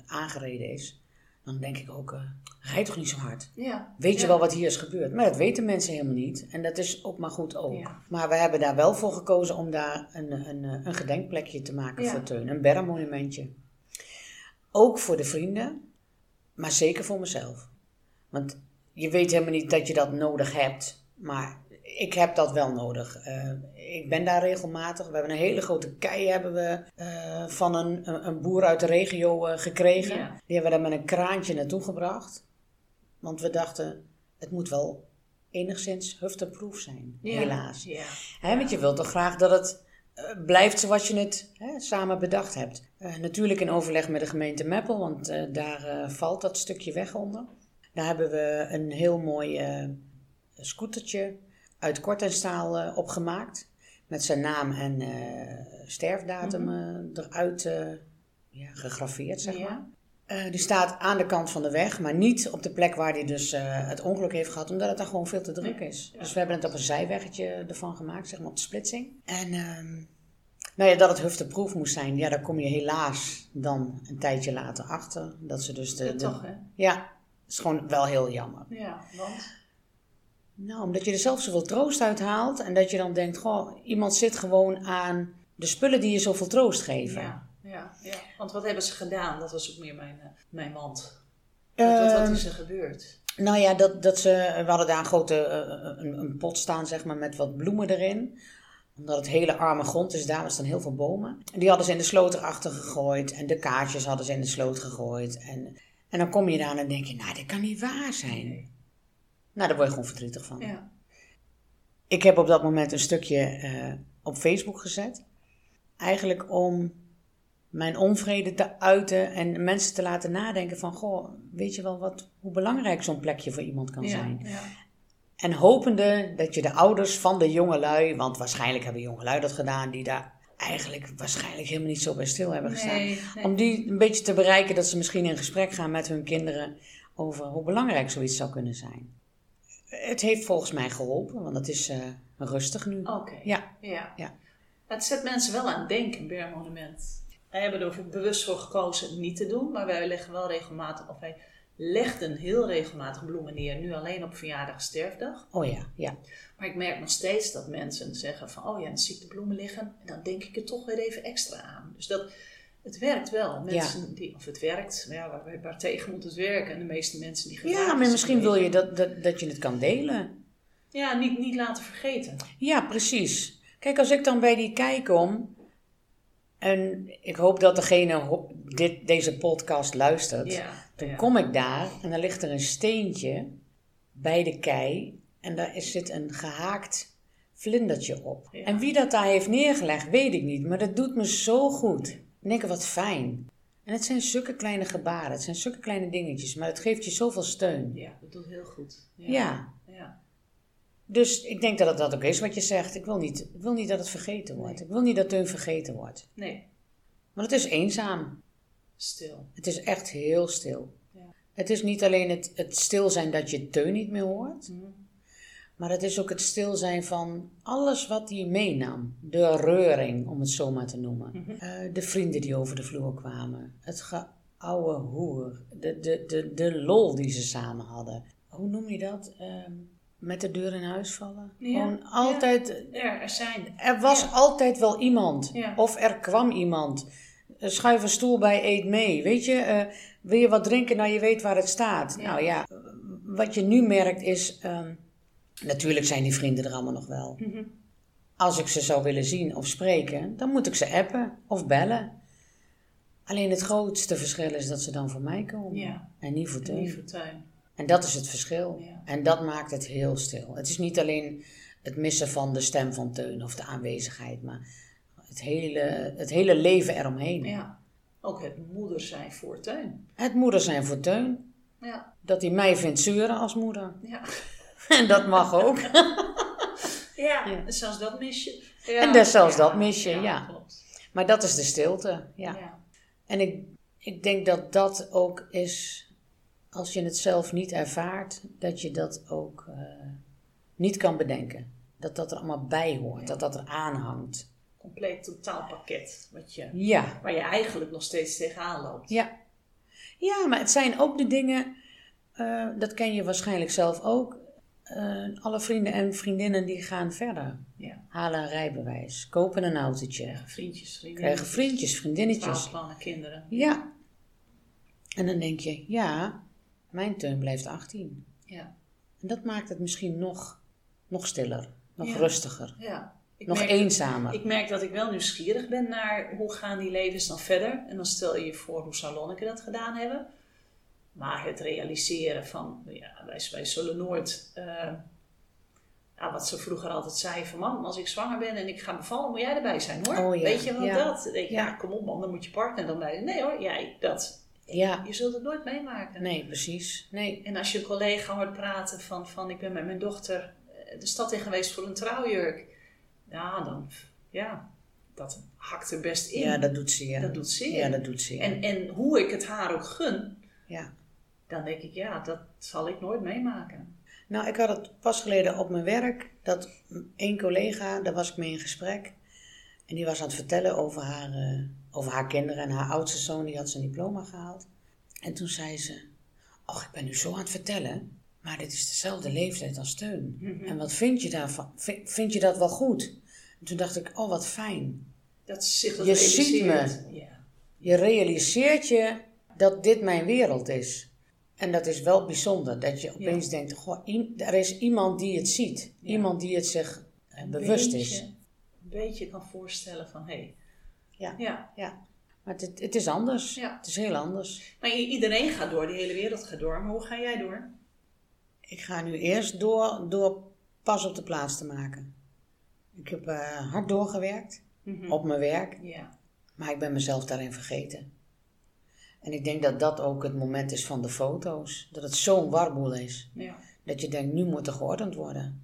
aangereden is, dan denk ik ook, eh rijd toch niet zo hard. ja. Weet je wel wat hier is gebeurd? Maar dat weten mensen helemaal niet. En dat is ook maar goed ook. Ja. Maar we hebben daar wel voor gekozen om daar een, een, eh, een gedenkplekje te maken voor Teun. Een bermmonumentje. Ook voor de vrienden, maar zeker voor mezelf. Want je weet helemaal niet dat je dat nodig hebt. Maar ik heb dat wel nodig. Eh, ik ben daar regelmatig. We hebben een hele grote kei hebben we, eh, van een, een, boer uit de regio eh, gekregen. Ja. Die hebben we daar met een kraantje naartoe gebracht. Want we dachten, het moet wel enigszins hufteproof zijn. Ja. Helaas. Ja. Hè, want je wilt toch graag dat het blijft zoals je het hè, samen bedacht hebt. Natuurlijk in overleg met de gemeente Meppel, want daar valt dat stukje weg onder. Daar hebben we een heel mooi scootertje uit kort en staal eh, opgemaakt. Met zijn naam en eh, sterfdatum eh, eruit ja, gegraveerd, zeg Ja. maar. Die staat aan de kant van de weg, maar niet op de plek waar hij dus het ongeluk heeft gehad, omdat het daar gewoon veel te druk is. Dus we hebben het op een zijweggetje ervan gemaakt, zeg maar op de splitsing. En ehm, nou ja, dat het hufteproef moest zijn, ja, daar kom je helaas dan een tijdje later achter. Dat ze dus de. Ja, de- toch, hè? Ja, is gewoon wel heel jammer. Ja, want? Nou, omdat je er zelf zoveel troost uit haalt en dat je dan denkt, goh, iemand zit gewoon aan de spullen die je zoveel troost geven. Ja, ja, ja. Want wat hebben ze gedaan? Dat was ook meer mijn, eh, mijn mand. Wat, Ehm, is er gebeurd? Nou ja, dat, dat ze, we hadden daar een grote eh, een, een pot staan, zeg maar, met wat bloemen erin. Omdat het hele arme grond is, daar staan heel veel bomen. En die hadden ze in de sloot erachter gegooid. En de kaartjes hadden ze in de sloot gegooid. En, en dan kom je daar en dan denk je, nou, dit kan niet waar zijn. Nou, daar word je gewoon verdrietig van. Ja. Ik heb op dat moment een stukje eh, op Facebook gezet. Eigenlijk om mijn onvrede te uiten en mensen te laten nadenken van... Goh, weet je wel wat, hoe belangrijk zo'n plekje voor iemand kan ja, zijn? ja. En hopende dat je de ouders van de jongelui... Want waarschijnlijk hebben jongelui dat gedaan die daar eigenlijk waarschijnlijk helemaal niet zo bij stil hebben gestaan. Nee, nee. Om die een beetje te bereiken dat ze misschien in gesprek gaan met hun kinderen... over hoe belangrijk zoiets zou kunnen zijn. Het heeft volgens mij geholpen, want het is eh, rustig nu. Oké. Ja, Ja. Ja. Het zet mensen wel aan het denken, een bergmonument. Wij hebben er bewust voor gekozen het niet te doen, maar wij leggen wel regelmatig, of wij legden heel regelmatig bloemen neer, nu alleen op verjaardag sterfdag. oh ja, ja. Maar ik merk nog steeds dat mensen zeggen van, oh ja, dan zie ik de bloemen liggen en dan denk ik er toch weer even extra aan. Dus dat, het werkt wel. Mensen die, of het werkt, ja, waar, waar tegen moet het werken. En de meeste mensen die geraken Ja, maar misschien wil je dat, dat, dat je het kan delen. Ja, niet, niet laten vergeten. Ja, precies. Kijk, als ik dan bij die kei kom... en ik hoop dat degene dit, deze podcast luistert... Ja, dan ja. kom ik daar en dan ligt er een steentje bij de kei... en daar zit een gehaakt vlindertje op. En wie dat daar heeft neergelegd, weet ik niet... maar dat doet me zo goed. Ik denk, wat fijn. En het zijn zulke kleine gebaren, het zijn zulke kleine dingetjes... maar het geeft je zoveel steun. Ja, dat doet heel goed. ja. ja. Dus ik denk dat het dat ook is wat je zegt. Ik wil niet, ik wil niet dat het vergeten wordt. Ik wil niet dat Teun vergeten wordt. Nee, Want het is eenzaam. stil. Het is echt heel stil. Ja. Het is niet alleen het, het stil zijn dat je Teun niet meer hoort. Mhm. Maar het is ook het stil zijn van alles wat hij meenam. De reuring, om het zo maar te noemen. Mhm. Eh, de vrienden die over de vloer kwamen. Het geouwe hoer. De, de, de, de lol die ze samen hadden. Hoe noem je dat? Ehm, met de deur in huis vallen. Ja, Gewoon altijd... Er, er zijn. Er was Ja. altijd wel iemand. Ja. Of er kwam iemand. Schuif een stoel bij, eet mee. Weet je, eh, wil je wat drinken? Nou, je weet waar het staat. Nou ja, wat je nu merkt is... ehm, natuurlijk zijn die vrienden er allemaal nog wel. Mhm. Als ik ze zou willen zien of spreken, dan moet ik ze appen of bellen. Alleen het grootste verschil is dat ze dan voor mij komen. Ja. En niet voor Teun. En dat is het verschil. Ja. En dat maakt het heel stil. Het is niet alleen het missen van de stem van Teun of de aanwezigheid, maar het hele, het hele leven eromheen. Ja. Ook het moeder zijn voor Teun. Het moeder zijn voor Teun, Ja. dat hij mij vindt zeuren als moeder. Ja. En dat mag ook. Ja, Ja. zelfs dat mis je. En dat- zelfs dat mis je, ja. Klopt. Maar dat is de stilte, ja. Ja. En ik, ik denk dat dat ook is, als je het zelf niet ervaart, dat je dat ook eh, niet kan bedenken. Dat dat er allemaal bij hoort, dat dat er aanhangt. Compleet totaalpakket. Wat je, Ja, waar je eigenlijk nog steeds tegenaan loopt. ja. Ja, maar het zijn ook de dingen, eh, dat ken je waarschijnlijk zelf ook. Eh, alle vrienden en vriendinnen die gaan verder. Ja. Halen een rijbewijs, kopen een autootje, Vriendjes, vrienden. krijgen vriendjes, vriendinnetjes. Bouwplannen, kinderen. Ja. En dan denk je, ja, mijn teun blijft 18. Ja. En dat maakt het misschien nog, nog stiller, nog Ja. rustiger, ja. Ik nog merk- eenzamer. Ik merk dat ik wel nieuwsgierig ben naar hoe gaan die levens dan verder. En dan stel je je voor hoe zou Lonneke dat gedaan hebben. Maar het realiseren van, ja, wij, wij zullen nooit, eh, ja, wat ze vroeger altijd zei van man, als ik zwanger ben en ik ga bevallen, moet jij erbij zijn hoor. Oh ja, Weet je wat ja. dat? Ja. ja, kom op man, dan moet je partner dan bij. Nee hoor, jij, dat. Ja, Je zult het nooit meemaken. nee, precies. Nee. En als je een collega hoort praten van, van ik ben met mijn dochter eh, de stad in geweest voor een trouwjurk. Ja, dan, ja, dat hakt er best in. Ja, dat doet zeer. Dat doet zeer. Ja, dat doet zeer. En, en hoe ik het haar ook gun, ja. Dan denk ik, ja, dat zal ik nooit meemaken. Nou, ik had het pas geleden op mijn werk, dat één collega, daar was ik mee in gesprek. En die was aan het vertellen over haar, eh, over haar kinderen en haar oudste zoon, die had zijn diploma gehaald. En toen zei ze, och, ik ben nu zo aan het vertellen, maar dit is dezelfde leeftijd als Teun. En wat vind je daarvan? Vind, vind je dat wel goed? En toen dacht ik, oh, wat fijn. Dat zich dat Je ziet. Ja. Je realiseert je dat dit mijn wereld is. En dat is wel bijzonder, dat je opeens denkt, goh, er is iemand die het ziet. Iemand die het zich eh, Een bewust beetje- is. Een beetje kan voorstellen van, hé, hey, Ja. ja. Ja, maar het, het is anders. Ja. Het is heel anders. Maar iedereen gaat door, de hele wereld gaat door. Maar hoe ga jij door? Ik ga nu eerst door, door pas op de plaats te maken. Ik heb eh, hard doorgewerkt op mijn werk, Ja. maar ik ben mezelf daarin vergeten. En ik denk dat dat ook het moment is van de foto's. Dat het zo'n warboel is. Ja. Dat je denkt, nu moet er geordend worden.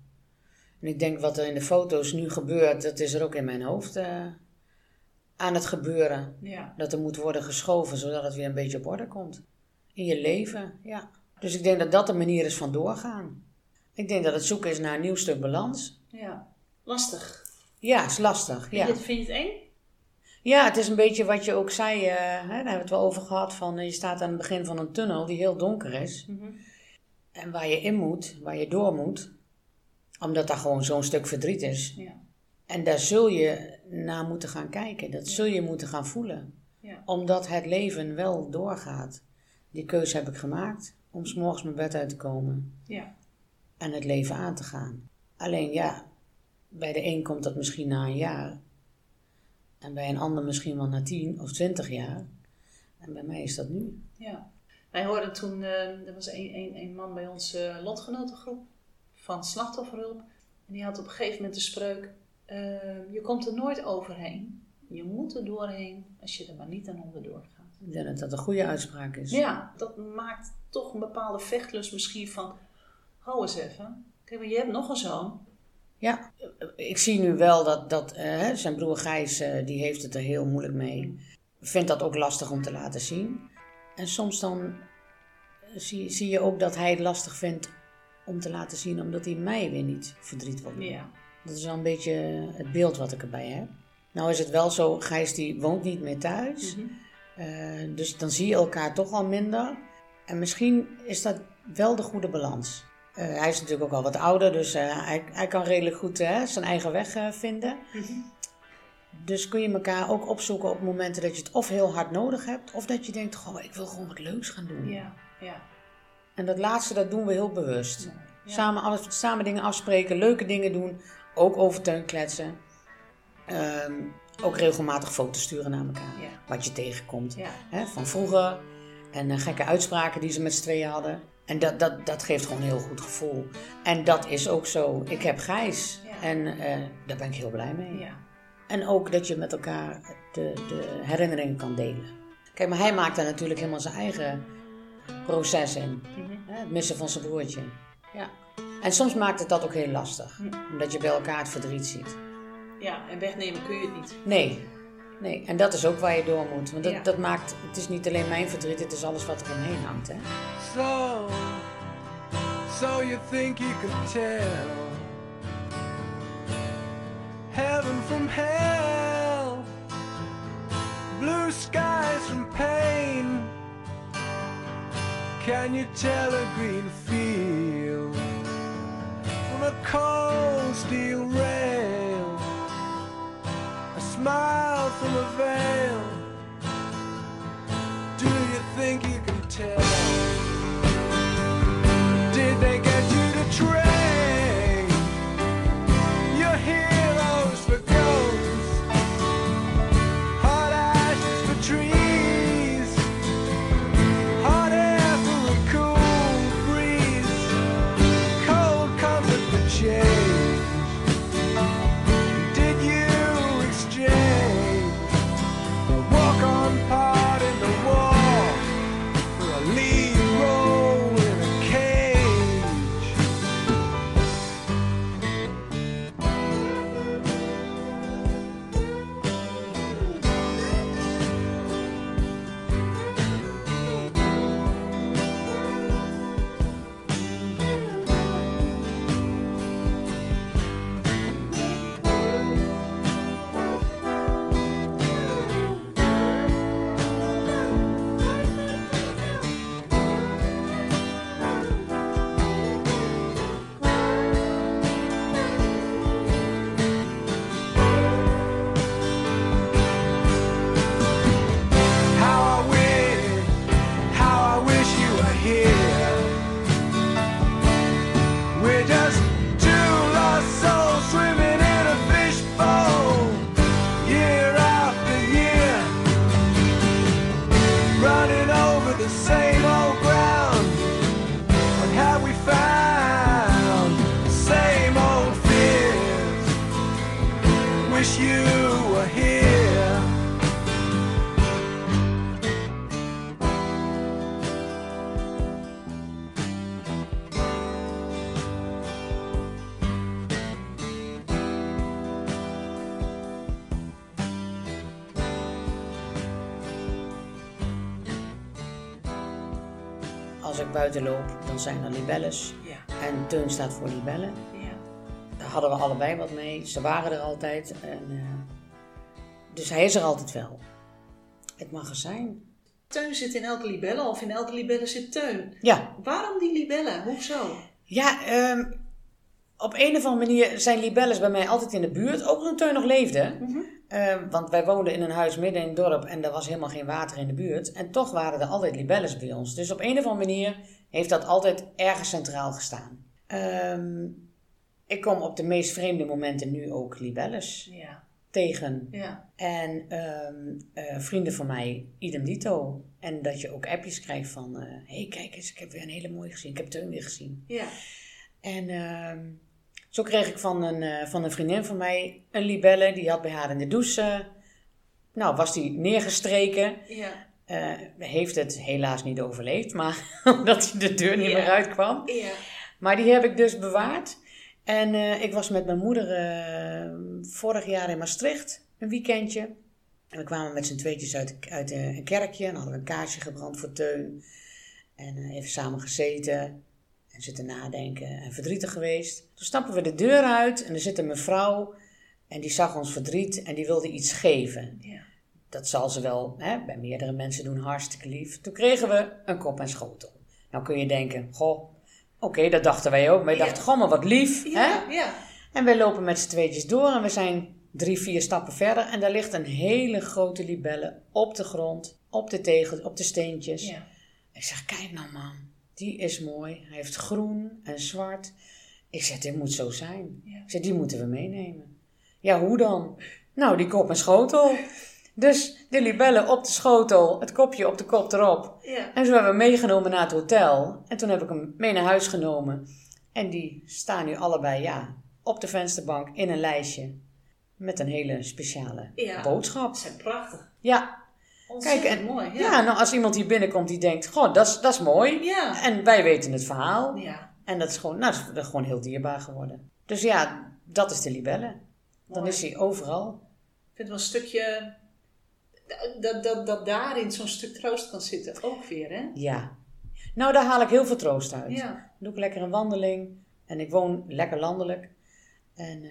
En ik denk wat er in de foto's nu gebeurt, dat is er ook in mijn hoofd eh, aan het gebeuren. Ja. Dat er moet worden geschoven, zodat het weer een beetje op orde komt. In je leven, ja. Dus ik denk dat dat de manier is van doorgaan. Ik denk dat het zoeken is naar een nieuw stuk balans. ja. Lastig. Ja, is lastig. Vind, Ja, je, het- vind je het eng? Ja het is een beetje wat je ook zei, eh, hè, daar hebben we het wel over gehad, van eh, je staat aan het begin van een tunnel die heel donker is. En waar je in moet, waar je door moet, omdat daar gewoon zo'n stuk verdriet is. Ja. En daar zul je naar moeten gaan kijken, dat zul je moeten gaan voelen. Ja. Omdat het leven wel doorgaat. Die keuze heb ik gemaakt om 's morgens mijn bed uit te komen Ja. en het leven aan te gaan. Alleen ja, bij de een komt dat misschien na een jaar. En bij een ander misschien wel na 10 of 20 jaar. En bij mij is dat nu. Ja. Wij hoorden toen, eh, er was een, een, een man bij onze lotgenotengroep van slachtofferhulp. En die had op een gegeven moment de spreuk, eh, je komt er nooit overheen. Je moet er doorheen als je er maar niet aan onderdoor gaat. Ik denk dat dat een goede uitspraak is. Ja, dat maakt toch een bepaalde vechtlust misschien van, hou eens even. Kijk, maar je hebt nog een zoon. Ja, ik zie nu wel dat, dat eh, zijn broer Gijs, eh, die heeft het er heel moeilijk mee. Vindt dat ook lastig om te laten zien. En soms dan eh, zie, zie je ook dat hij het lastig vindt om te laten zien, omdat hij mij weer niet verdriet wil doen. Ja. Dat is wel een beetje het beeld wat ik erbij heb. Nou is het wel zo, Gijs die woont niet meer thuis. Eh, dus dan zie je elkaar toch al minder. En misschien is dat wel de goede balans. Eh, hij is natuurlijk ook al wat ouder, dus eh, hij, hij kan redelijk goed eh, zijn eigen weg vinden. Dus kun je elkaar ook opzoeken op momenten dat je het of heel hard nodig hebt, of dat je denkt, goh, ik wil gewoon wat leuks gaan doen. Ja, ja. En dat laatste, dat doen we heel bewust. Samen, alles, samen dingen afspreken, leuke dingen doen, ook over teun kletsen. Ehm, ook regelmatig foto's sturen naar elkaar, Ja. wat je tegenkomt. Hè, van vroeger en gekke uitspraken die ze met z'n tweeën hadden. En dat, dat, dat geeft gewoon een heel goed gevoel. En dat is ook zo. Ik heb Gijs. Ja. En eh, daar ben ik heel blij mee. Ja. En ook dat je met elkaar de, de herinneringen kan delen. Kijk, maar hij maakt daar natuurlijk helemaal zijn eigen proces in. Hè, Het missen van zijn broertje. Ja. En soms maakt het dat ook heel lastig. Omdat je bij elkaar het verdriet ziet. ja, en wegnemen kun je het niet. Nee. Nee. En dat is ook waar je door moet. Want dat, Ja. dat maakt... Het is niet alleen mijn verdriet. Het is alles wat er omheen hangt. Hè? So, so you think you can tell heaven from hell, blue skies from pain? Can you tell a green field from a cold steel rail? Smile from a veil. Do you think you can tell? Buiten loop, dan zijn er libelles. Ja. En Teun staat voor libellen. ja. Daar hadden we allebei wat mee. Ze waren er altijd. En, eh, dus hij is er altijd wel. Het mag er zijn. Teun zit in elke libelle, of in elke libelle zit Teun. Ja, Waarom die libellen? Hoezo? ja ehm, op een of andere manier zijn libelles bij mij altijd in de buurt. Ook toen Teun nog leefde. Ehm, want wij woonden in een huis midden in het dorp en er was helemaal geen water in de buurt. En toch waren er altijd libelles bij ons. Dus op een of andere manier heeft dat altijd ergens centraal gestaan. Ehm, ik kom op de meest vreemde momenten nu ook libelles Ja. tegen. Ja. En ehm, eh, vrienden van mij, idem dito. En dat je ook appjes krijgt van... Hé, hey, kijk eens, ik heb weer een hele mooie gezien. Ik heb Teun weer gezien. Ja. En ehm, zo kreeg ik van een, eh, van een vriendin van mij een libelle. Die had bij haar in de douche... nou, was die neergestreken. Ja. Eh, heeft het helaas niet overleefd. Maar omdat hij de deur niet meer uitkwam. Ja. Maar die heb ik dus bewaard. En eh, ik was met mijn moeder eh, vorig jaar in Maastricht, een weekendje. En we kwamen met z'n tweetjes uit, uit een kerkje en hadden we een kaarsje gebrand voor Teun. En even samen gezeten en zitten nadenken en verdrietig geweest. Toen stappen we de deur uit en er zit een mevrouw en die zag ons verdriet en die wilde iets geven. Ja. Dat zal ze wel hè, bij meerdere mensen doen, hartstikke lief. Toen kregen we een kop en schotel. Nou kun je denken, goh, oké, dat dachten wij ook. Maar je Ja. dacht, goh, maar wat lief. Hè? Ja. Ja. En wij lopen met z'n tweetjes door en we zijn drie, vier stappen verder. En daar ligt een hele grote libelle op de grond, op de tegels, op de steentjes. Ja. Ik zeg, kijk nou man, die is mooi. Hij heeft groen en zwart. Ik zeg, dit moet zo zijn. Ja. Ik zeg, die moeten we meenemen. Ja, hoe dan? Nou, die kop en schotel. Dus de libelle op de schotel, het kopje op de kop erop. Ja. En zo hebben we hem meegenomen naar het hotel. En toen heb ik hem mee naar huis genomen. En die staan nu allebei, ja, op de vensterbank in een lijstje met een hele speciale boodschap. zijn prachtig. Ja, Ontzettend Kijk, en, mooi. ja. Ja. nou als iemand hier binnenkomt die denkt, goh, dat is, dat is mooi. Ja. En wij weten het verhaal. ja. En dat is gewoon, nou, dat is, dat is gewoon heel dierbaar geworden. Dus ja, dat is de libelle. Dan Mooi. is hij overal. Ik vind wel een stukje... Dat, dat, dat daarin zo'n stuk troost kan zitten. Ook weer, hè? Ja. Nou, daar haal ik heel veel troost uit. Ja. Dan doe ik lekker een wandeling. En ik woon lekker landelijk. En eh,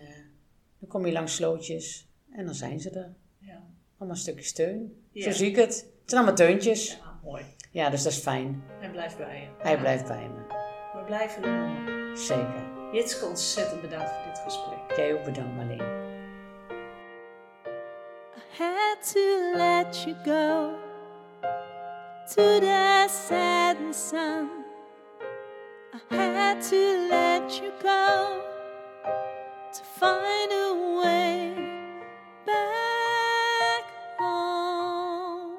dan kom je langs slootjes. En dan zijn ze er. Ja. Allemaal een stukje steun. Ja. Zo zie ik het. Het zijn allemaal teuntjes. Ja, mooi. Ja, dus dat is fijn. Hij blijft bij je. Hij blijft bij me. We blijven er noemen. Zeker. Jitske, ontzettend bedankt voor dit gesprek. Jij ook bedankt, Marleen. Had to let you go to the setting sun. I had to let you go to find a way back home.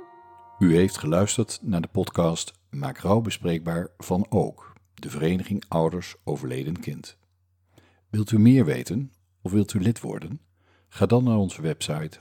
U heeft geluisterd naar de podcast Maak rouw bespreekbaar van Ook, de Vereniging Ouders Overleden Kind. Wilt u meer weten of wilt u lid worden? Ga dan naar onze website